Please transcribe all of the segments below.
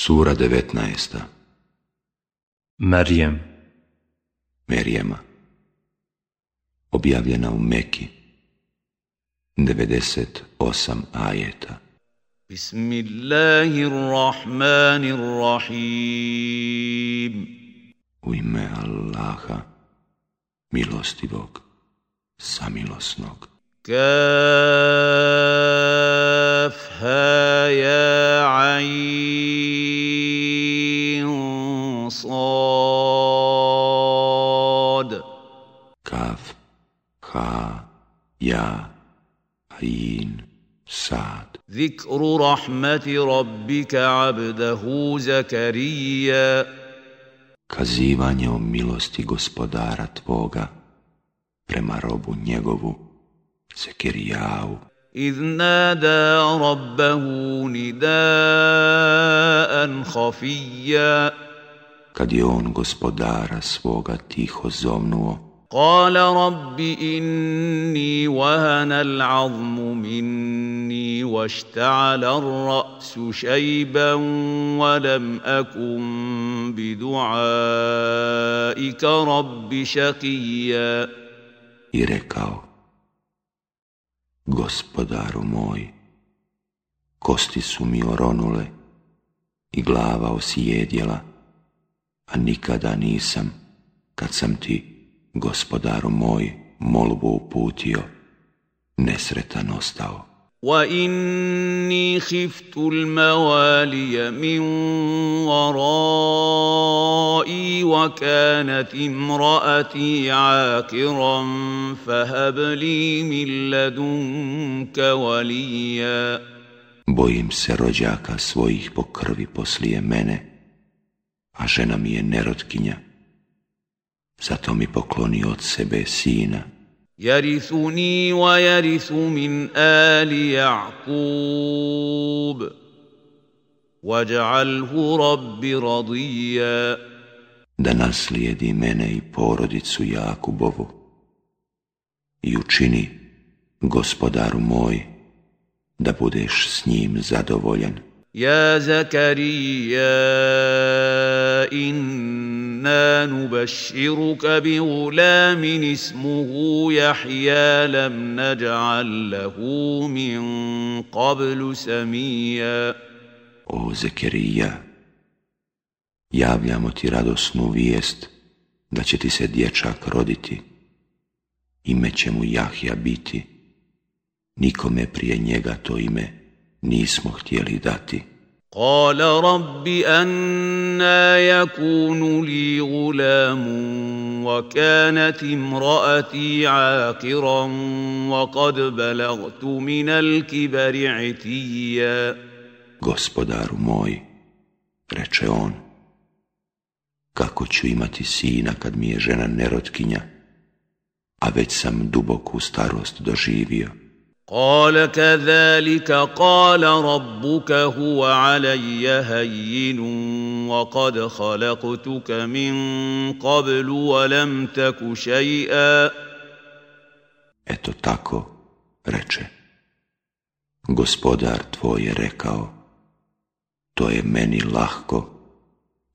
Sura 19. Marijem Merijema Objavljena u Meki. 98 ajeta. Bismillahirrahmanirrahim. U ime Allaha milostivog samilosnog. Kaf ha ya ayn صاد كاف خا يا عين سعد ذكر رحمة ربك عبده زكريا Kazivanje o milosti gospodara tvoga prema robu njegovu Zekerijavu. إذ نادى ربه نداء خفيا Kad je on gospodara svoga tiho zovnuo. قال رب إني وهن العظم مني واشتعل الرأس شيبا ولم أكن بدعائك رب شقيا I rekao, gospodaru moj, kosti su mi oronule i glava osjedjela, a nikada nisam, kad sam ti, gospodaru moj, molbu uputio, nesretan ostao. وإني خفت الموالي من ورائي وكانت امرأتي عاقرا فهب لي من لدنك وليا Bojim se rođaka svojih po krvi poslije mene, a žena mi je nerotkinja. Zato mi pokloni od sebe sina. Jarithuni wa jarithu min ali Ja'kub. Waj'alhu rabbi radija. Da naslijedi mene i porodicu Jakubovu. I učini, gospodaru moj, da budeš s njim zadovoljan. يا زكريا انا نبشرك بغلام اسمه يحيى لم نجعل له من قبل سميا O Zekerija, javljamo ti radosnu vijest da će ti se dječak roditi. Ime će mu Jahja biti. Nikome prije njega to ime nismo htjeli dati. قال رب أنا يكون لي غلام وكانت امرأتي عاقرا وقد بلغت من الكبر عتيا Gospodaru moj, reče on, kako ću imati sina kad mi je žena nerotkinja, a već sam duboku starost doživio. قال كذلك قال ربك هو علي هين وقد خلقتك من قبل ولم تك شيئا Eto tako, reče, gospodar tvoj je rekao, to je meni lahko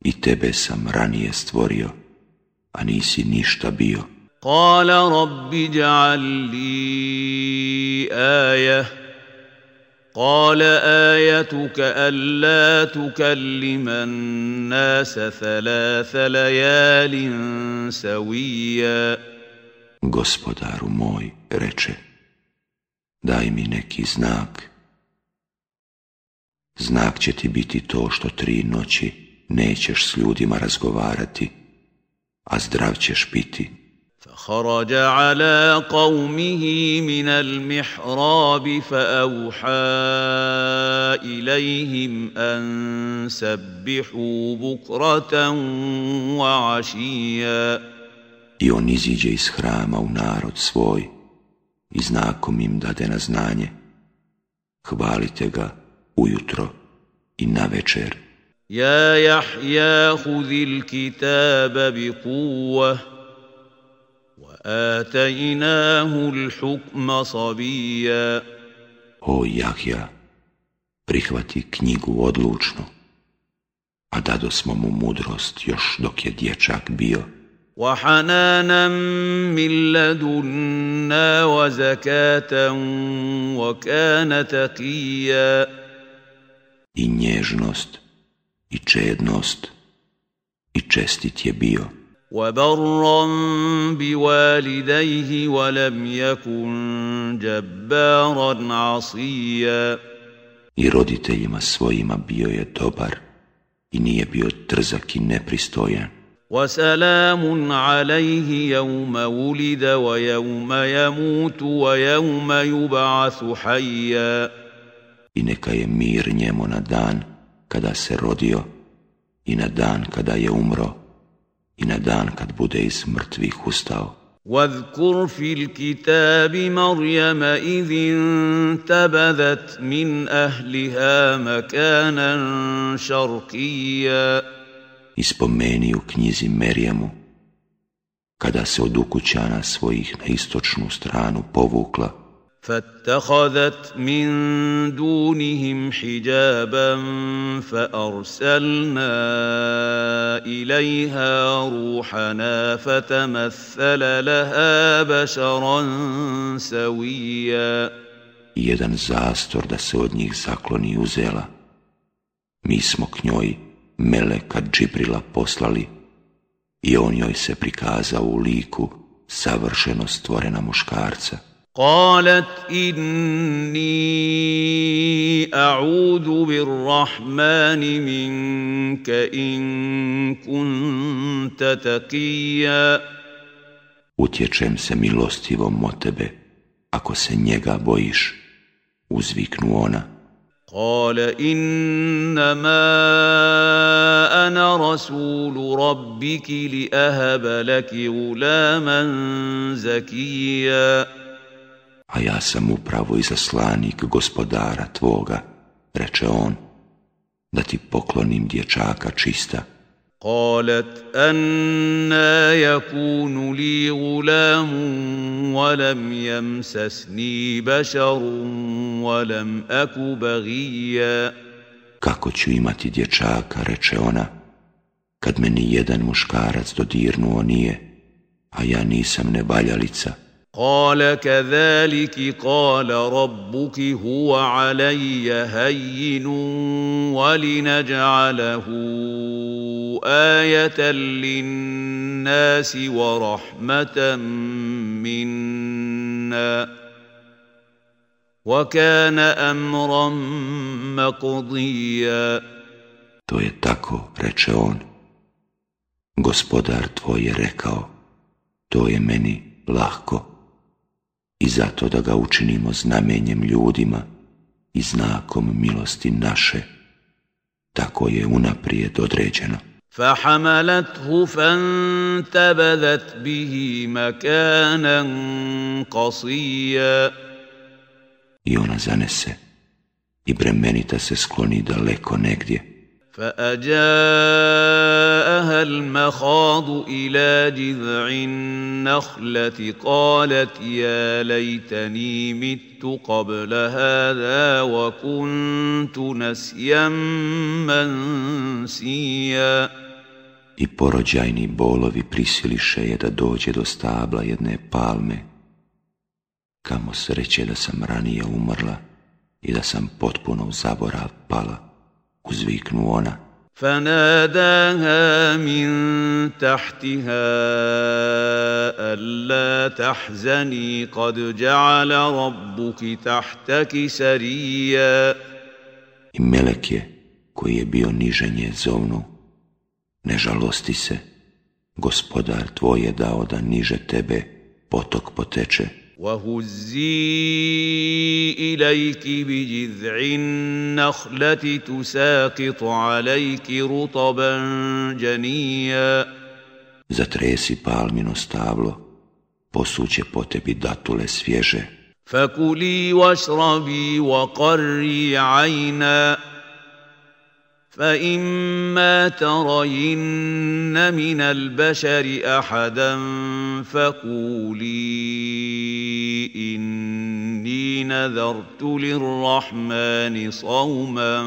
i tebe sam ranije stvorio, a nisi ništa bio. قال رب اجعل لي ايه قال ايتك الا تكلم الناس ثلاث ليال سويا Gospodaru moj, reče, daj mi neki znak. Znak će ti biti to što tri noći nećeš s ljudima razgovarati, a zdrav ćeš biti. فخرج على قومه من المحراب فأوحى إليهم أن سبحوا بكرة وعشيا I on iziđe iz hrama u narod svoj i znakom im dade na znanje. Hvalite ga ujutro i na večer. يا يحيى خذ الكتاب بقوه وآتيناه وآتيناه الحكم صبيا. O, Jahja, prihvati knjigu odlučno. Dali smo mu znanje, mladosti. O, Jahja, prihvati knjigu odlučno. a dado smo mu mudrost još dok je dječak bio. وحنانا من لدنا وزكاة وكان تقيا I nježnost, i čednost, i čestit je bio. وبرا بوالديه ولم يكن جبارا عصيا I roditeljima svojima bio je dobar i nije bio trzak i nepristojan. وسلام عليه يوم ولد ويوم يموت ويوم يبعث حيا I neka je mir njemu na dan kada se rodio i na dan kada je umro i na dan kad bude iz mrtvih ustao. واذكر في الكتاب مريم إذ انتبذت من أهلها مكانا شرقيا I spomeni u knjizi Merijamu, kada se od ukućana svojih na istočnu stranu povukla, فاتخذت من دونهم حجابا فارسلنا اليها روحنا فتمثل لها بشرا سويا i jedan zastor da se od njih zakloni uzela. Mi smo k njoj Meleka Džibrila poslali i on joj se prikazao u liku savršeno stvorena muškarca. قالت إني أعوذ بالرحمن منك إن كنت تقيا Utječem se milostivom od tebe, ako se njega bojiš, uzviknu ona. قال إنما أنا رسول ربك لأهب لك غلاما زكيا A ja sam upravo izaslanik gospodara tvoga, reče on, da ti poklonim dječaka čista. قالت أنا يكون لي غلام ولم يمسسني بشر ولم أك بغيا Kako ću imati dječaka, reče ona, kad me ni jedan muškarac dodirnuo nije, a ja nisam nevaljalica. قال كذلك قال ربك هو علي هين ولنجعله آية للناس ورحمة منا وكان أمرا مقضيا To je tako, reče on. Gospodar tvoj je rekao, to je meni lahko. I zato da ga učinimo znamenjem ljudima i znakom milosti naše, tako je unaprijed određeno. فحملته فانتبذت به مكانا قصيا I ona zanese i bremenita se skloni daleko negdje. فأجاءها المخاض إلى جذع النخلة قالت يا ليتني مت قبل هذا وكنت نسيا منسيا I porođajni bolovi prisiliše je da dođe do stabla jedne palme. Kamo sreće da sam ranije umrla i da sam potpuno u zaborav pala. uzviknu ona. فناداها من تحتها ألا تحزني قد جعل ربك تحتك سريا I melek je, koji je bio niže nje zovnu, ne žalosti se, gospodar tvoj je dao da niže tebe potok poteče. وهزي إليك بجذع النخلة تساقط عليك رطبا جنيا Zatresi palmino stablo, posuće po tebi datule svježe. فكلي واشربي وقري عينا فإما ترين من البشر أحدا فقولي إني نذرت للرحمن صوما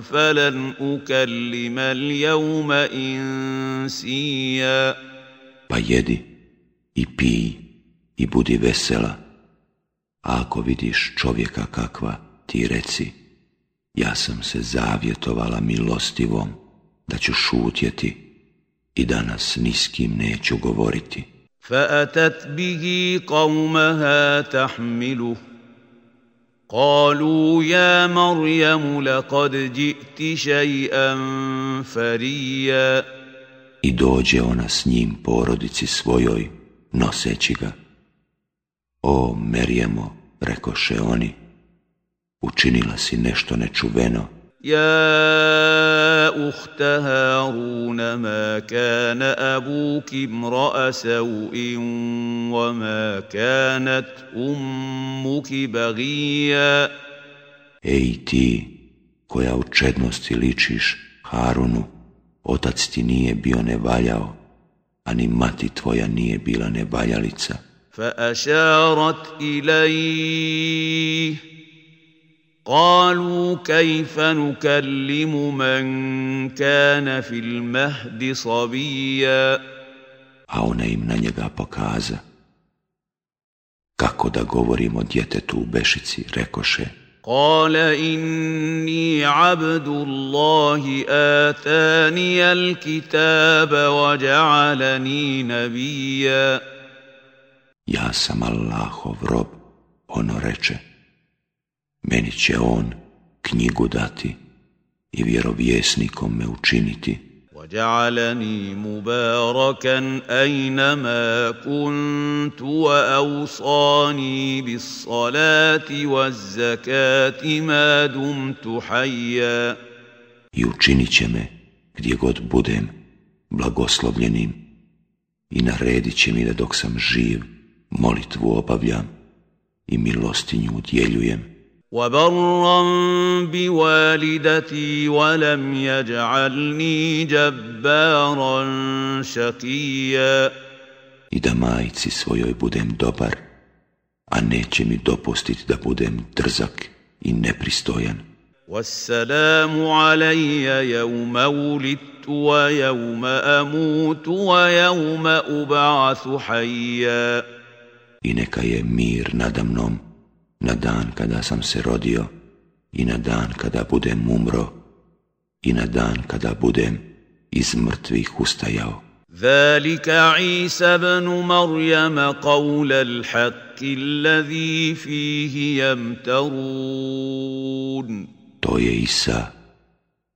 فلن أكلم اليوم إنسيا. Pa jedi i pij i budi vesela, a ako vidiš čovjeka kakva, ti reci – Ja sam se zavjetovala milostivom da ću šutjeti i danas ni s kim neću govoriti. فأتت به قومها تحمله قالوا يا مريم لقد جئت شيئا فريا I dođe ona s njim porodici svojoj, noseći ga. O, Merjemo, rekoše oni, učinila si nešto nečuveno. Ja uhta Haruna ma kana abuki mra'a sawin wa ma kanat ummuki bagija. Ej ti, koja u čednosti ličiš Harunu, otac ti nije bio nevaljao, a ni mati tvoja nije bila nevaljalica. Fa ašarat ilajih قالوا كيف نكلم من كان في المهد صبيا a ona im na njega pokaza. Kako da govorimo djetetu u bešici, rekoše. قال إني عبد الله آتاني الكتاب وجعلني نبيا Ja sam Allahov rob, ono reče. Meni će on knjigu dati i vjerovjesnikom me učiniti. وجعلني مباركا أينما كنت وأوصاني بالصلاة والزكاة ما دمت حيا I učinit će me gdje god budem blagoslovljenim i naredit će mi da dok sam živ molitvu obavljam i milostinju udjeljujem. وبرا بوالدتي ولم يجعلني جبارا شقيا. I da majici svojoj budem dobar, a neće mi dopustiti da budem drzak i والسلام علي يوم ولدت ويوم أموت ويوم أبعث حيا. إنك يا مير نادمنوم نوم na dan kada sam se rodio i na dan kada budem umro i na dan kada budem iz mrtvih ustajao. ذلك عيسى بن مريم قول الحق الذي فيه يمترون To je Isa,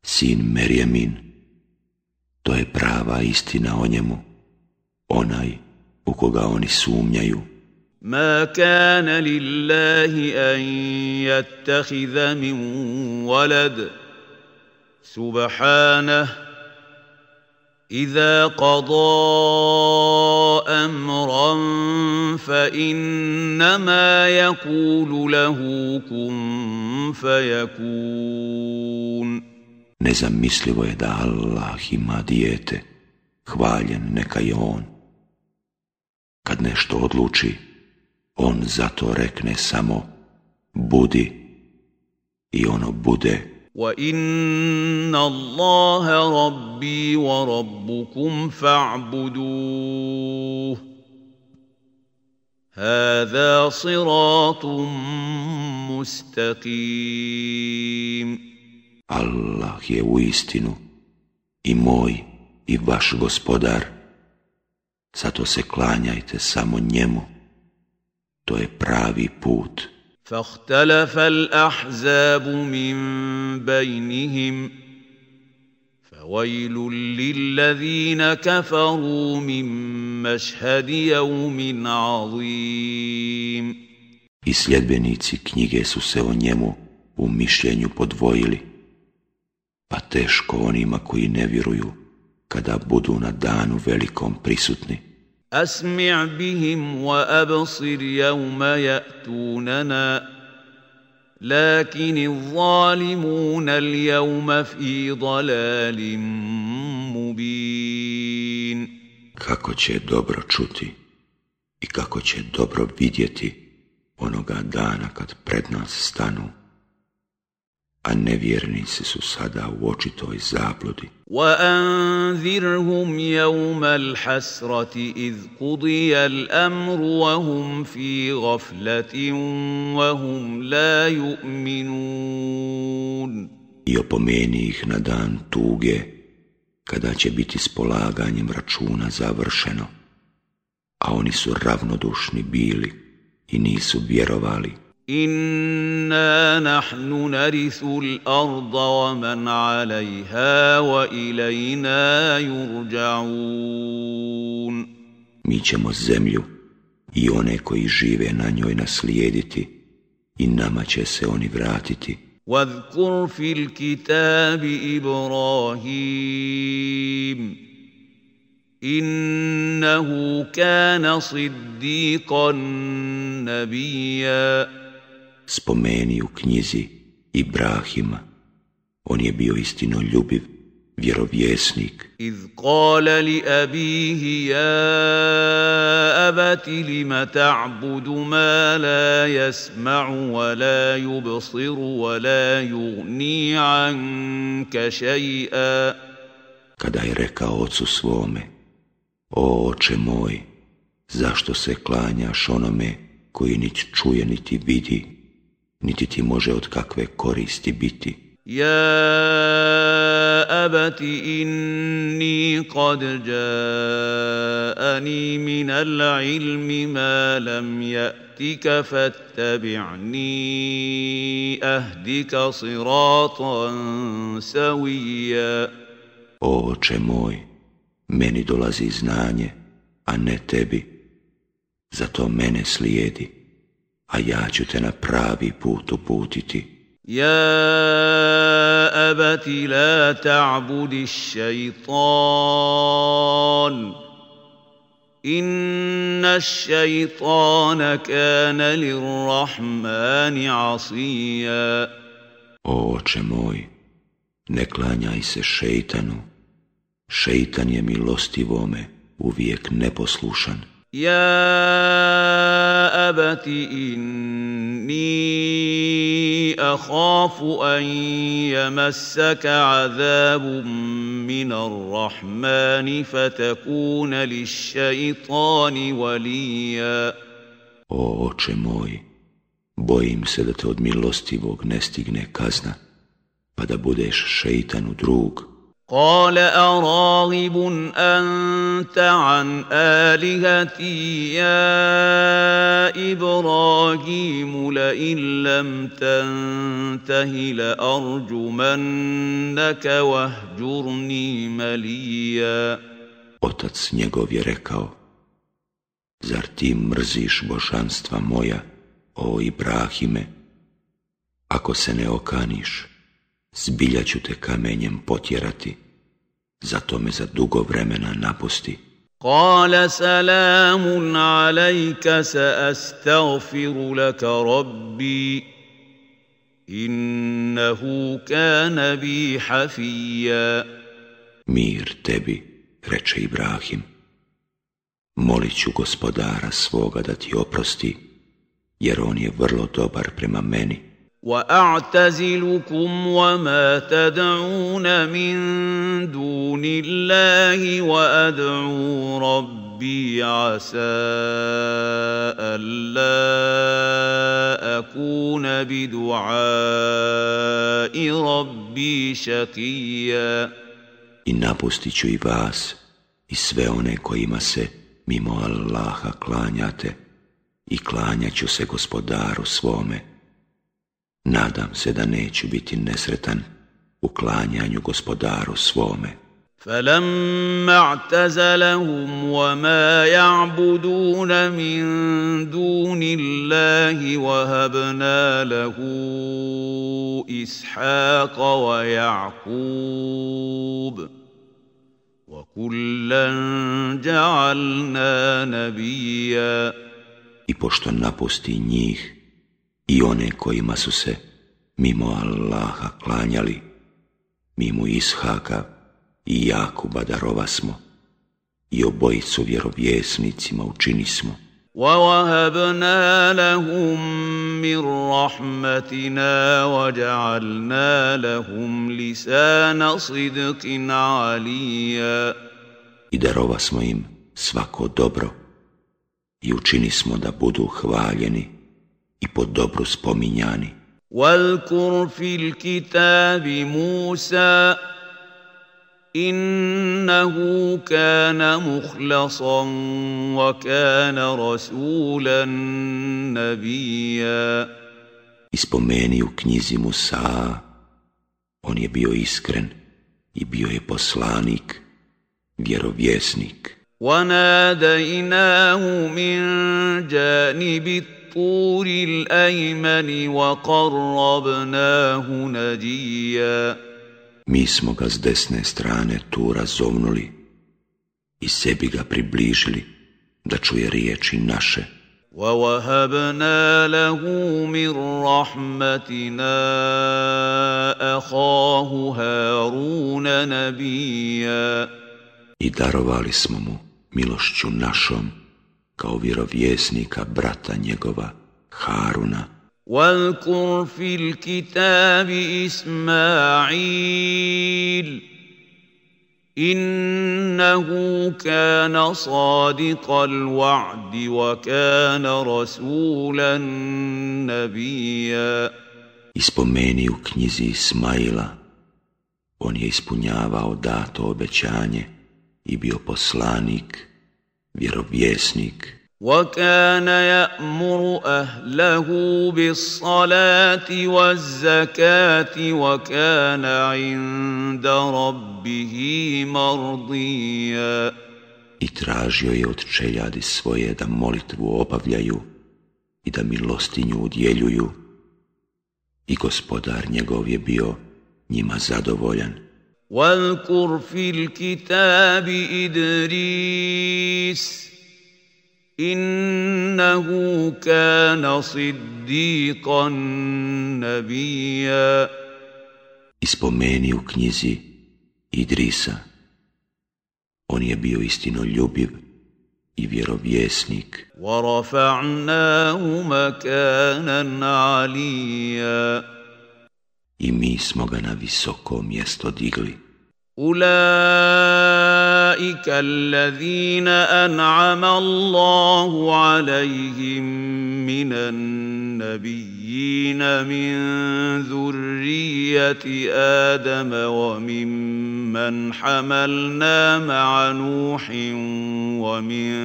sin Merjemin. To je prava istina o njemu, onaj u koga oni sumnjaju. ما كان لله ان يتخذ من ولد سبحانه اذا قضى امرا فانما يقول له كن فيكون Nezamislivo je da Allah ima dijete, hvaljen neka je on. Kad nešto odluči, on zato rekne samo budi i ono bude. وَإِنَّ اللَّهَ رَبِّي وَرَبُّكُمْ فَاعْبُدُوهُ هَذَا صِرَاطٌ مُسْتَقِيمٌ Allah je u istinu i moj i vaš gospodar, zato se klanjajte samo njemu. To je pravi put. فاختلف الأحزاب من بينهم فويل للذين كفروا من مشهد يوم عظيم I sljedbenici knjige su se o njemu u mišljenju podvojili. Pa teško onima koji ne vjeruju kada budu na danu velikom prisutni. أسمع بهم وأبصر يوم يأتوننا لكن الظالمون اليوم في ضلال مبين Kako će dobro čuti i kako će dobro vidjeti onoga dana kad pred nas stanu, a nevjernici su sada u očitoj zabludi. وأنذرهم يوم الحسرة إذ قضي الأمر وهم في غفلة وهم لا يؤمنون I opomeni ih na dan tuge, kada će biti s polaganjem računa završeno, a oni su ravnodušni bili i nisu vjerovali. إنا نحن نرث الأرض ومن عليها وإلينا يرجعون Mi ćemo zemlju i one koji žive na njoj naslijediti i nama će se oni vratiti. واذكر في الكتاب إبراهيم إنه كان صديقا نبيا spomeni u knjizi Ibrahima. On je bio istino ljubiv, vjerovjesnik. Iz kala li abihi ja abati lima ta'budu ma la jasma'u wa la jubsiru wa la jugni anka šaj'a. Kada je rekao ocu svome, o oče moj, zašto se klanjaš onome koji nić čuje niti vidi? niti ti može od kakve koristi biti. يا أبت إني قد جاءني من العلم ما لم يأتك فاتبعني أهدك صراطا سويا O oče moj, meni dolazi znanje, a ne tebi, zato mene slijedi, a ja ću te na pravi put uputiti. يا أبت لا تعبد الشيطان إن الشيطان كان للرحمن عصيا O oče moj, ne klanjaj se šeitanu, šeitan je milostivome uvijek neposlušan. يا أبت إني أخاف أن يمسك عذاب من الرحمن فتكون للشيطان وليا O oče moj, bojim se da te od milostivog ne stigne kazna, pa da budeš šeitanu drug. قال أراغب أنت عن آلهتي يا إبراهيم لئن لم تنته لأرجمنك واهجرني مليا Otac njegov je rekao, zar ti mrziš božanstva moja, o Ibrahime? Ako se ne okaniš, zbilja ću te kamenjem potjerati, zato me za dugo vremena napusti. Kale salamun alajka se astagfiru laka rabbi, innehu kana bi hafija. Mir tebi, reče Ibrahim. Molit ću gospodara svoga da ti oprosti, jer on je vrlo dobar prema meni. واعتزلكم وما تدعون من دون الله وادعو ربي عسى الا اكون بدعاء ربي شقيا I napustit ću i vas i sve one kojima se mimo Allaha klanjate i klanjat ću se gospodaru svome. nadam se da neću biti nesretan u klanjanju gospodaru svome. فَلَمَّا اعْتَزَلَهُمْ وَمَا يَعْبُدُونَ مِنْ دُونِ اللَّهِ وَهَبْنَا لَهُ إِسْحَاقَ وَيَعْقُوبَ وَكُلًّا جَعَلْنَا نَبِيًّا إِذْ بُشْتَ نَبُسْتِي نِيهِ i one kojima su se mimo Allaha klanjali, mimo Ishaka i Jakuba darova smo i obojicu vjerovjesnicima učini smo. ووهبنا لهم من رحمتنا وجعلنا لهم لسان صدق عليا I darova smo im svako dobro i učini smo da budu hvaljeni i po dobru spominjani. واذكر في الكتاب موسى إنه كان مخلصا وكان رسولا نبيا Ispomeni u knjizi Musa, on je bio iskren i bio je poslanik, vjerovjesnik. وناديناه من جانب الطور الأيمن وقربناه نجيا Mi smo ga s desne strane tura zovnuli i sebi ga približili da čuje riječi naše. ووهبنا له من رحمتنا أخاه هارون نبيا I darovali smo mu milošću našom kao vjerovjesnika brata njegova Haruna. واذكر في الكتاب إسماعيل إنه كان صادق الوعد وكان رسولا نبيا Ispomeni u knjizi Ismaila, on je ispunjavao dato obećanje i bio poslanik, vjerovjesnik. وكان يأمر أهله بالصلاة والزكاة وكان عند ربه مرضيا I tražio je od čeljadi svoje da molitvu obavljaju i da milostinju udjeljuju. I gospodar njegov je bio njima zadovoljan. واذكر في الكتاب إدريس إنه كان صديقا نبيا Ispomeni u knjizi Idrisa. On je bio istino ljubiv i vjerovjesnik. ورفعناه مكانا عليا I mi smo ga na visoko mjesto digli. أولئك الذين أنعم الله عليهم من النبيين من ذرية آدم وممن حملنا مع نوح ومن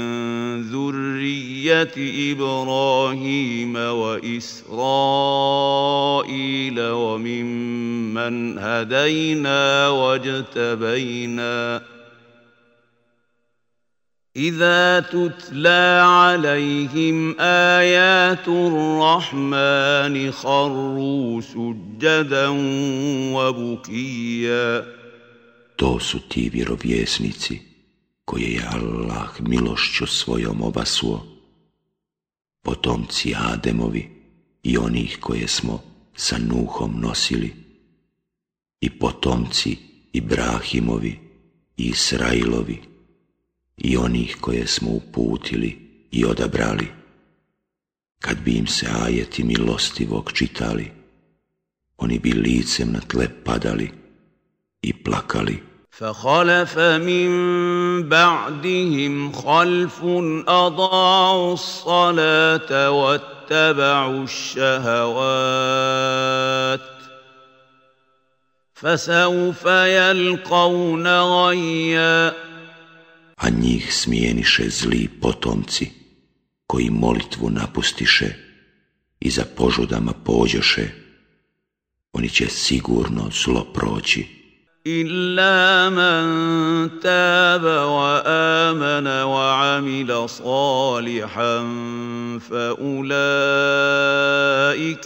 ذرية إبراهيم وإسرائيل وممن هدينا واجتبينا إذا تتلى عليهم آيات الرحمن خروا سجدا وبكيا To su ti vjerovjesnici koje je Allah milošću svojom obasuo, potomci Ademovi i onih koje smo sa Nuhom nosili, i potomci Ibrahimovi i Israilovi, i onih koje smo uputili i odabrali, kad bi im se ajeti milostivog čitali, oni bi licem na tle padali i plakali. فخلف من بعدهم خلف أضاعوا الصلاة واتبعوا الشهوات فسوف يلقون غيًّا a njih smijeniše zli potomci, koji molitvu napustiše i za požudama pođoše, oni će sigurno zlo proći. إلا من تاب وآمن وعمل صالحا فأولئك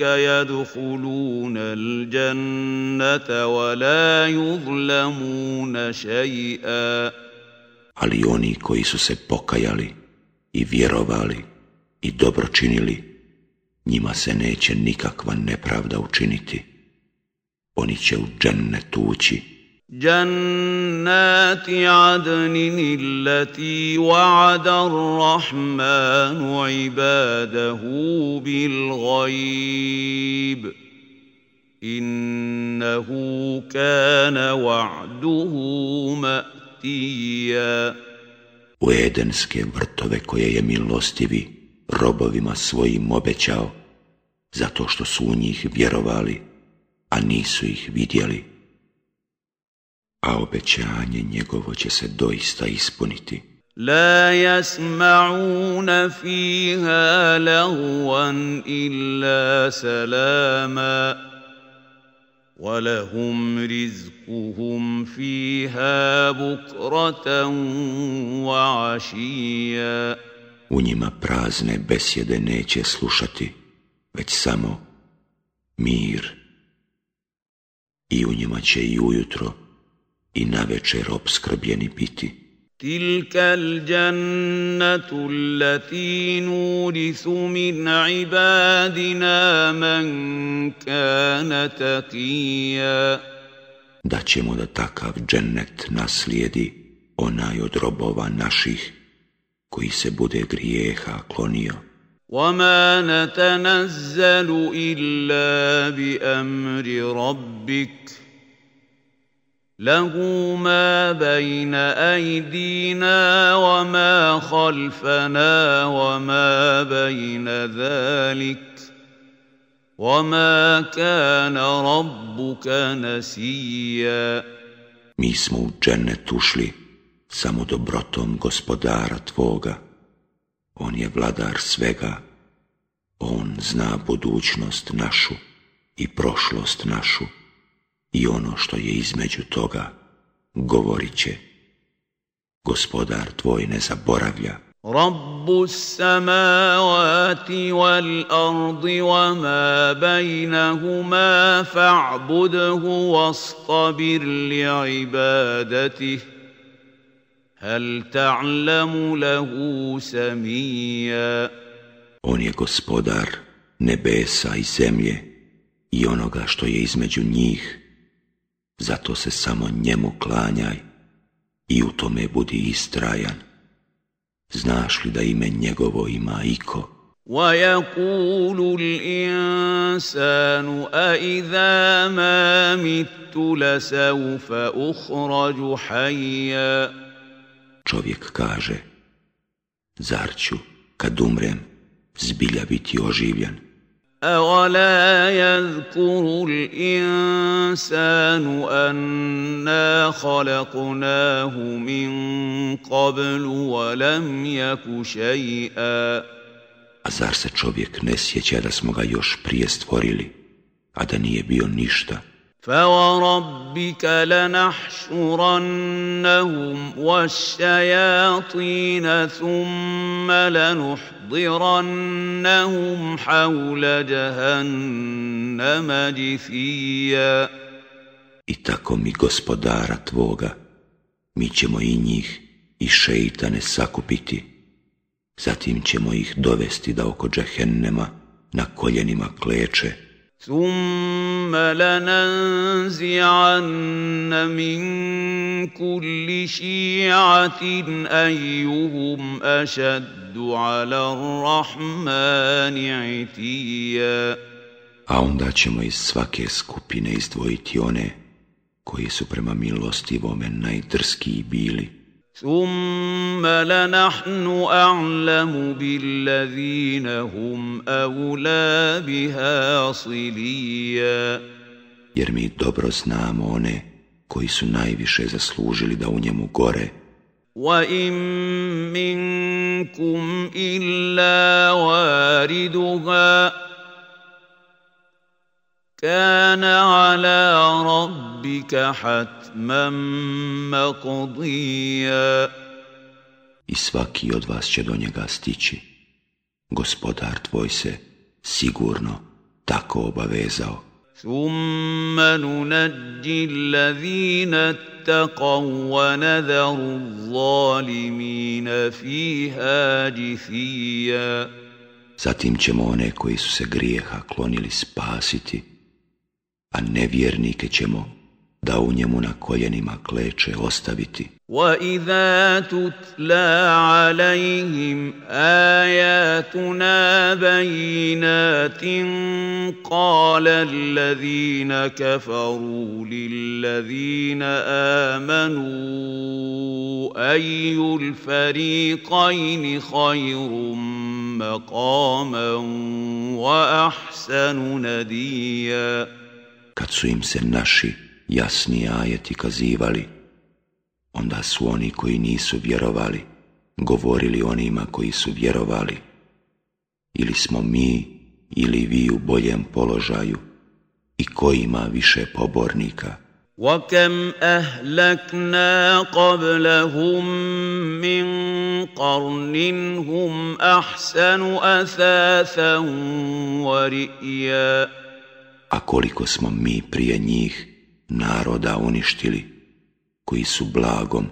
يدخلون الجنة ولا يظلمون شيئا Ali oni koji su se pokajali i vjerovali i dobro činili, njima se neće nikakva nepravda učiniti. Oni će u džennet ući. جنات عدن التي وعد الرحمن عباده بالغيب انه كان وعده ماتيا U edenske vrtove koje je milostivi robovima svojim obećao, zato što su u njih vjerovali, a nisu ih vidjeli. A obećanje njegovo će se doista ispuniti. لا يسمعون فيها لغوا الا سلاما ولهم رزقهم فيها بكره وعشيا U njima prazne besjede neće slušati, već samo mir. I u njima će i ujutro i na večer obskrbljeni biti. تلك الجنة التي نورث من عبادنا من كان تقيا Da ćemo da takav džennet naslijedi onaj od robova naših koji se bude grijeha klonio. وما نتنزل إلا بأمر ربك له ما بين أيدينا وما خلفنا وما بين ذلك وما كان ربك نسيا Mi smo u džennet ušli samo dobrotom gospodara Tvoga. On je vladar svega. On zna budućnost našu i prošlost našu i ono što je između toga govorit će. Gospodar Tvoj ne zaboravlja. رب السماوات والأرض وما بينهما فاعبده واصطبر لعبادته هل تعلم له سميا On je gospodar nebesa i zemlje i onoga što je između njih. Zato se samo njemu klanjaj i u tome budi istrajan. Znaš li da ime njegovo ima iko? ويقول الإنسان أإذا ما مت لسوف أخرج حيا Čovjek kaže, zar ću, kad umrem, zbilja biti oživljen? أولا يذكر الإنسان أنا خلقناه من قبل ولم يك شيئا A zar se čovjek ne sjeća da smo ga još prije stvorili, a da nije bio ništa? فوربك لنحشرنهم والشياطين ثم لنحضرنهم حول جهنم جثيا I tako mi gospodara tvoga, mi ćemo i njih i šeitane sakupiti, zatim ćemo ih dovesti da oko džehennema na koljenima kleče, ثم لننزعن من كل شيعة أيهم أشد على الرحمن عتيا a onda ćemo iz svake skupine izdvojiti one koji su prema milostivome najdrskiji bili. ثم لنحن أعلم بالذين هم أولى بها صليا jer mi dobro znamo one koji su najviše zaslužili da u njemu gore, وإن منكم إلا واردها كان على ربك حتما مقضيا i svaki od vas će do njega stići. Gospodar tvoj se sigurno tako obavezao. ثم ننجي الذين اتقوا ونذر الظالمين فيها جثيا Zatim ćemo one koji su se grijeha klonili spasiti, a nevjernike ćemo da u njemu na koljenima kleče ostaviti. وَإِذَا تُتْلَى عَلَيْهِمْ آيَاتُنَا بَيِّنَاتٍ قَالَ الَّذِينَ كَفَرُوا لِلَّذِينَ آمَنُوا أَيُّ الْفَرِيقَيْنِ خَيْرٌ مَقَامًا وَأَحْسَنُ نَدِيًّا Kad su im se naši jasni ajeti kazivali, onda su oni koji nisu vjerovali govorili onima koji su vjerovali, ili smo mi ili vi u boljem položaju i ko ima više pobornika. وَكَمْ أَهْلَكْنَا قَبْلَهُمْ مِنْ قَرْنٍ هُمْ أَحْسَنُ أَثَاثًا وَرِئْيًا A koliko smo mi prije njih naroda uništili, koji su blagom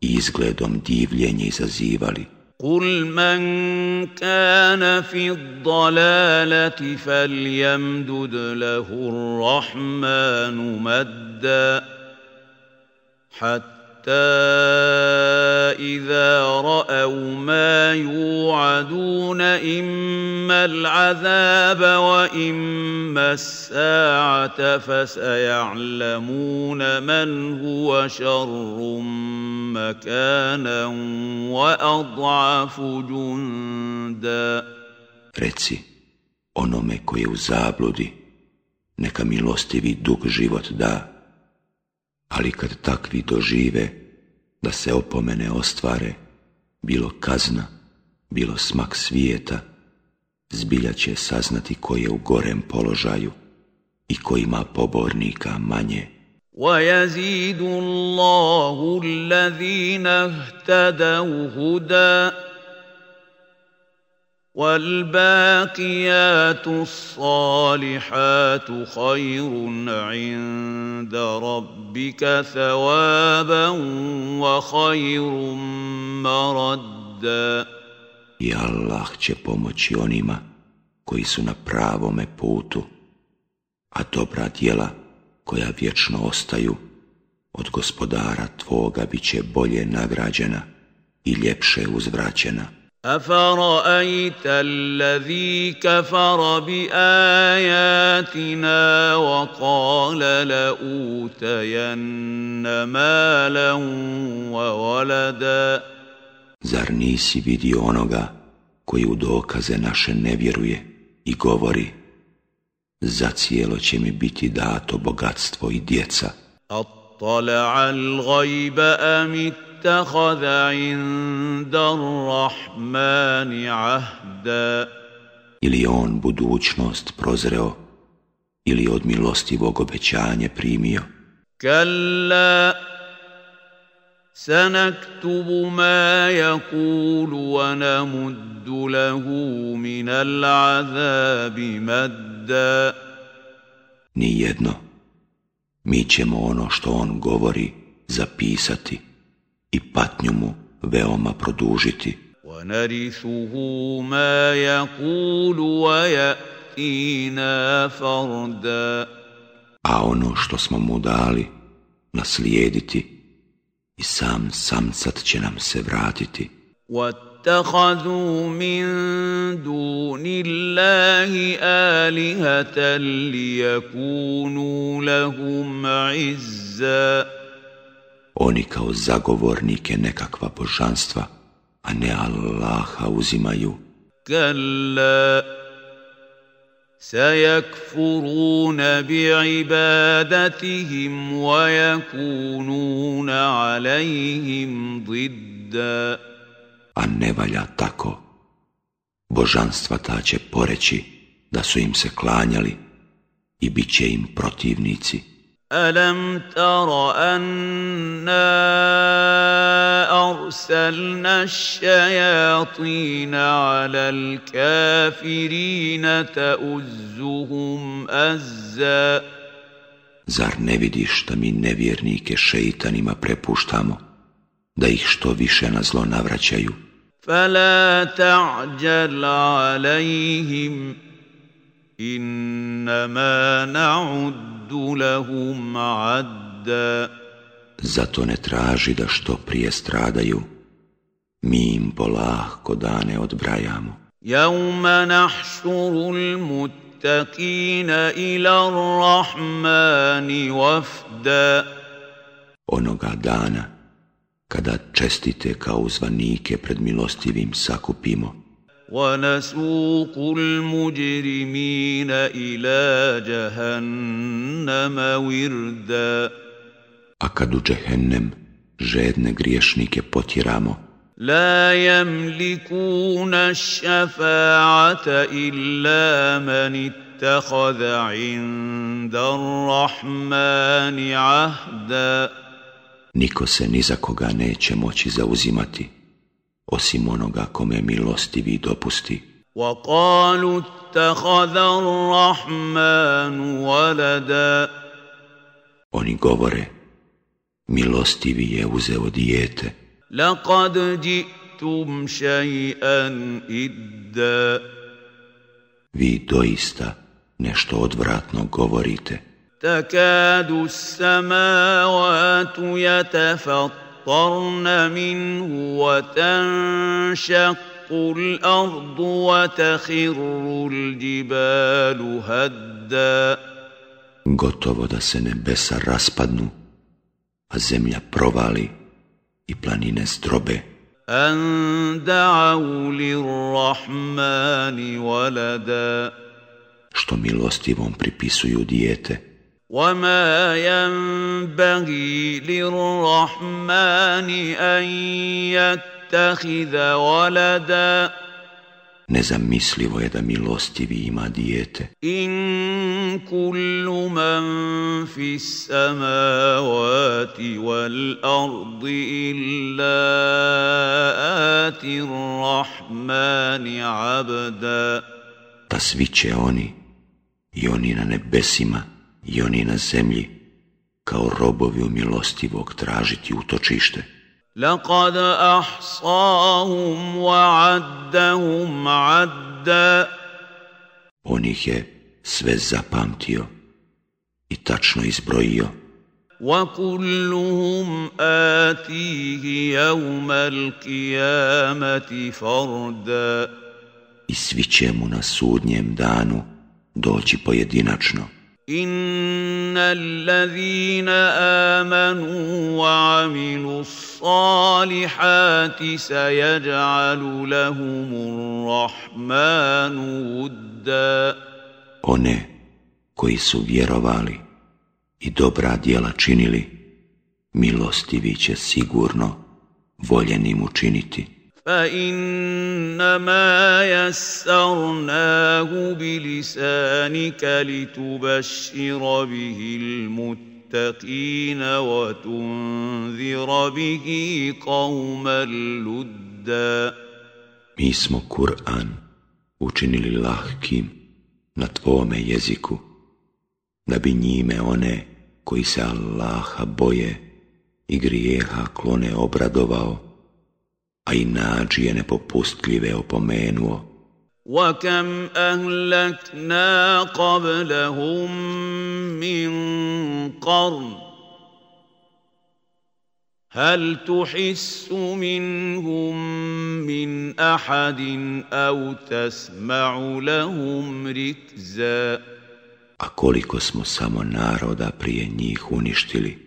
i izgledom divljenje izazivali. قل من كان في الضلالة فليمدد له الرحمن مدا حتى إذا رأوا ما يوعدون إما العذاب وإما الساعة فسيعلمون من هو شر مكانا وأضعف جندا. Reci, onome koji je u zabludi, neka milostivi dug život da, ali kad takvi dožive da se opomene ostvare, bilo kazna, bilo smak svijeta, zbilja će saznati ko je u gorem položaju i ko ima pobornika manje. وَيَزِيدُ اللَّهُ الَّذِينَ اهْتَدَوْا هُدًى والباقيات الصالحات خير عند ربك ثوابا وخير مردا I Allah će pomoći onima koji su na pravome putu, a dobra djela koja vječno ostaju od gospodara tvoga bit će bolje nagrađena i ljepše uzvraćena. أفرأيت الذي كفر بآياتنا وقال لأوتين مالا وولدا Zar nisi vidio onoga koji u dokaze naše ne vjeruje i govori Zacijelo će mi biti dato bogatstvo i djeca. اطلع الغيب أم اتخذ عند الرحمن عهدا Ili on budućnost prozreo ili od milostivog obećanje primio. كلا سنكتب ما يقول ونمد له من العذاب مدا Ni jedno. Mi ćemo ono što on govori zapisati i patnju mu veoma produžiti. وَنَرِثُهُ مَا يَقُولُ وَيَأْتِينَا فَرْدًا A ono što smo mu dali, naslijediti i sam samcat će nam se vratiti. وَاتَّخَذُوا مِن دُونِ اللَّهِ آلِهَةً لِيَكُونُوا لَهُمْ عِزَّا oni kao zagovornike nekakva božanstva, a ne Allaha uzimaju. Kalla, sajakfuruna bi ibadatihim, wa jakununa alaihim zidda. A ne valja tako. Božanstva ta će poreći da su im se klanjali i bit će im protivnici. ألم تر أنا أرسلنا الشياطين على الكافرين تؤزهم أزا Zar ne vidiš da mi nevjernike šeitanima prepuštamo, da ih što više na zlo navraćaju? فلا تعجل عليهم innama na'uddu lahum adda. Zato ne traži da što prije stradaju, mi im polahko dane odbrajamo. Jauma nahšurul muttakina ila rahmani wafda. Onoga dana, kada čestite kao zvanike pred milostivim sakupimo, ونسوق المجرمين إلى جهنم وردا a kad u džehennem žedne griješnike potjeramo, لا يملكون الشفاعة إلا من اتخذ عند الرحمن عهدا niko se ni za koga neće moći zauzimati, osim onoga kome milostivi dopusti. وقالوا اتخذ الرحمن ولدا Oni govore, milostivi je uzeo dijete, لقد جئتم شيئا إدا vi doista nešto odvratno govorite. تكاد السماوات يتفطرن منه وتنشق الأرض وتخر الجبال هدا Gotovo da se nebesa raspadnu, a zemlja provali i planine zdrobe, أن دعوا للرحمن ولدا što milostivom pripisuju dijete. وما ينبغي للرحمن أن يتخذ ولدا Nezamislivo je da milostivi ima dijete. إن كل من في السماوات والأرض إلا آتي الرحمن عبدا Da svi će oni, i oni na nebesima, i oni na zemlji, kao robovi u milostivog tražiti utočište. لقد أحصاهم وعدهم عدا On ih je sve zapamtio i tačno izbrojio. وكلهم آتيه يوم القيامة فردا i svi će mu na sudnjem danu doći pojedinačno. إن الذين آمنوا وعملوا الصالحات سيجعل لهم الرحمن ودا One koji su vjerovali i dobra djela činili, milostivi će sigurno voljenim učiniti. فإنما يسرناه بلسانك لتبشر به المتقين وتنذر به قوما لدا Mi smo Kur'an učinili lahkim na tvome jeziku, da bi njime one koji se Allaha boje i grijeha klone obradovao, a i nađije nepopustljive opomenuo. وكم أهلكنا قبلهم من قرن هل تحس منهم من أحد أو تسمع لهم ركزا A koliko smo samo naroda prije njih uništili,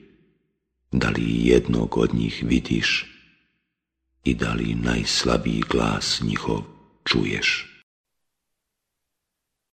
da li i jednog od njih vidiš I da li najslabiji glas njihov čuješ?